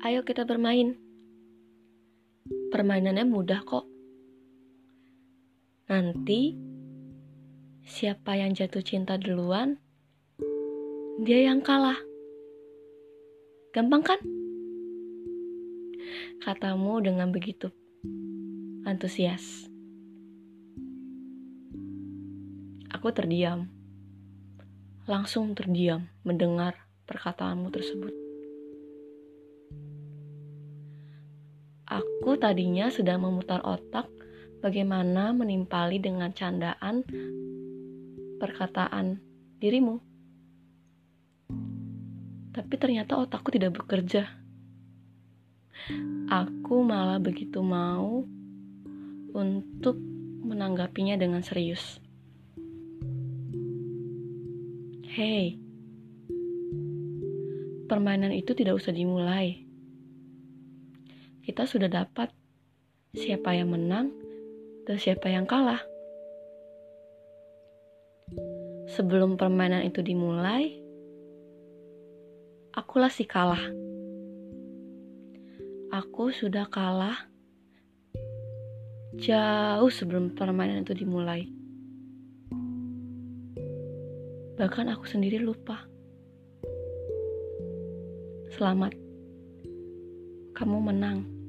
Ayo kita bermain. Permainannya mudah kok. Nanti siapa yang jatuh cinta duluan, dia yang kalah. Gampang kan? Katamu dengan begitu antusias. Aku terdiam. Langsung terdiam mendengar perkataanmu tersebut. Aku tadinya sedang memutar otak bagaimana menimpali dengan candaan perkataan dirimu. Tapi ternyata otakku tidak bekerja. Aku malah begitu mau untuk menanggapinya dengan serius. Hei, permainan itu tidak usah dimulai. Kita sudah dapat siapa yang menang dan siapa yang kalah. Sebelum permainan itu dimulai, akulah si kalah. Aku sudah kalah jauh sebelum permainan itu dimulai. Bahkan aku sendiri lupa. Selamat, kamu menang.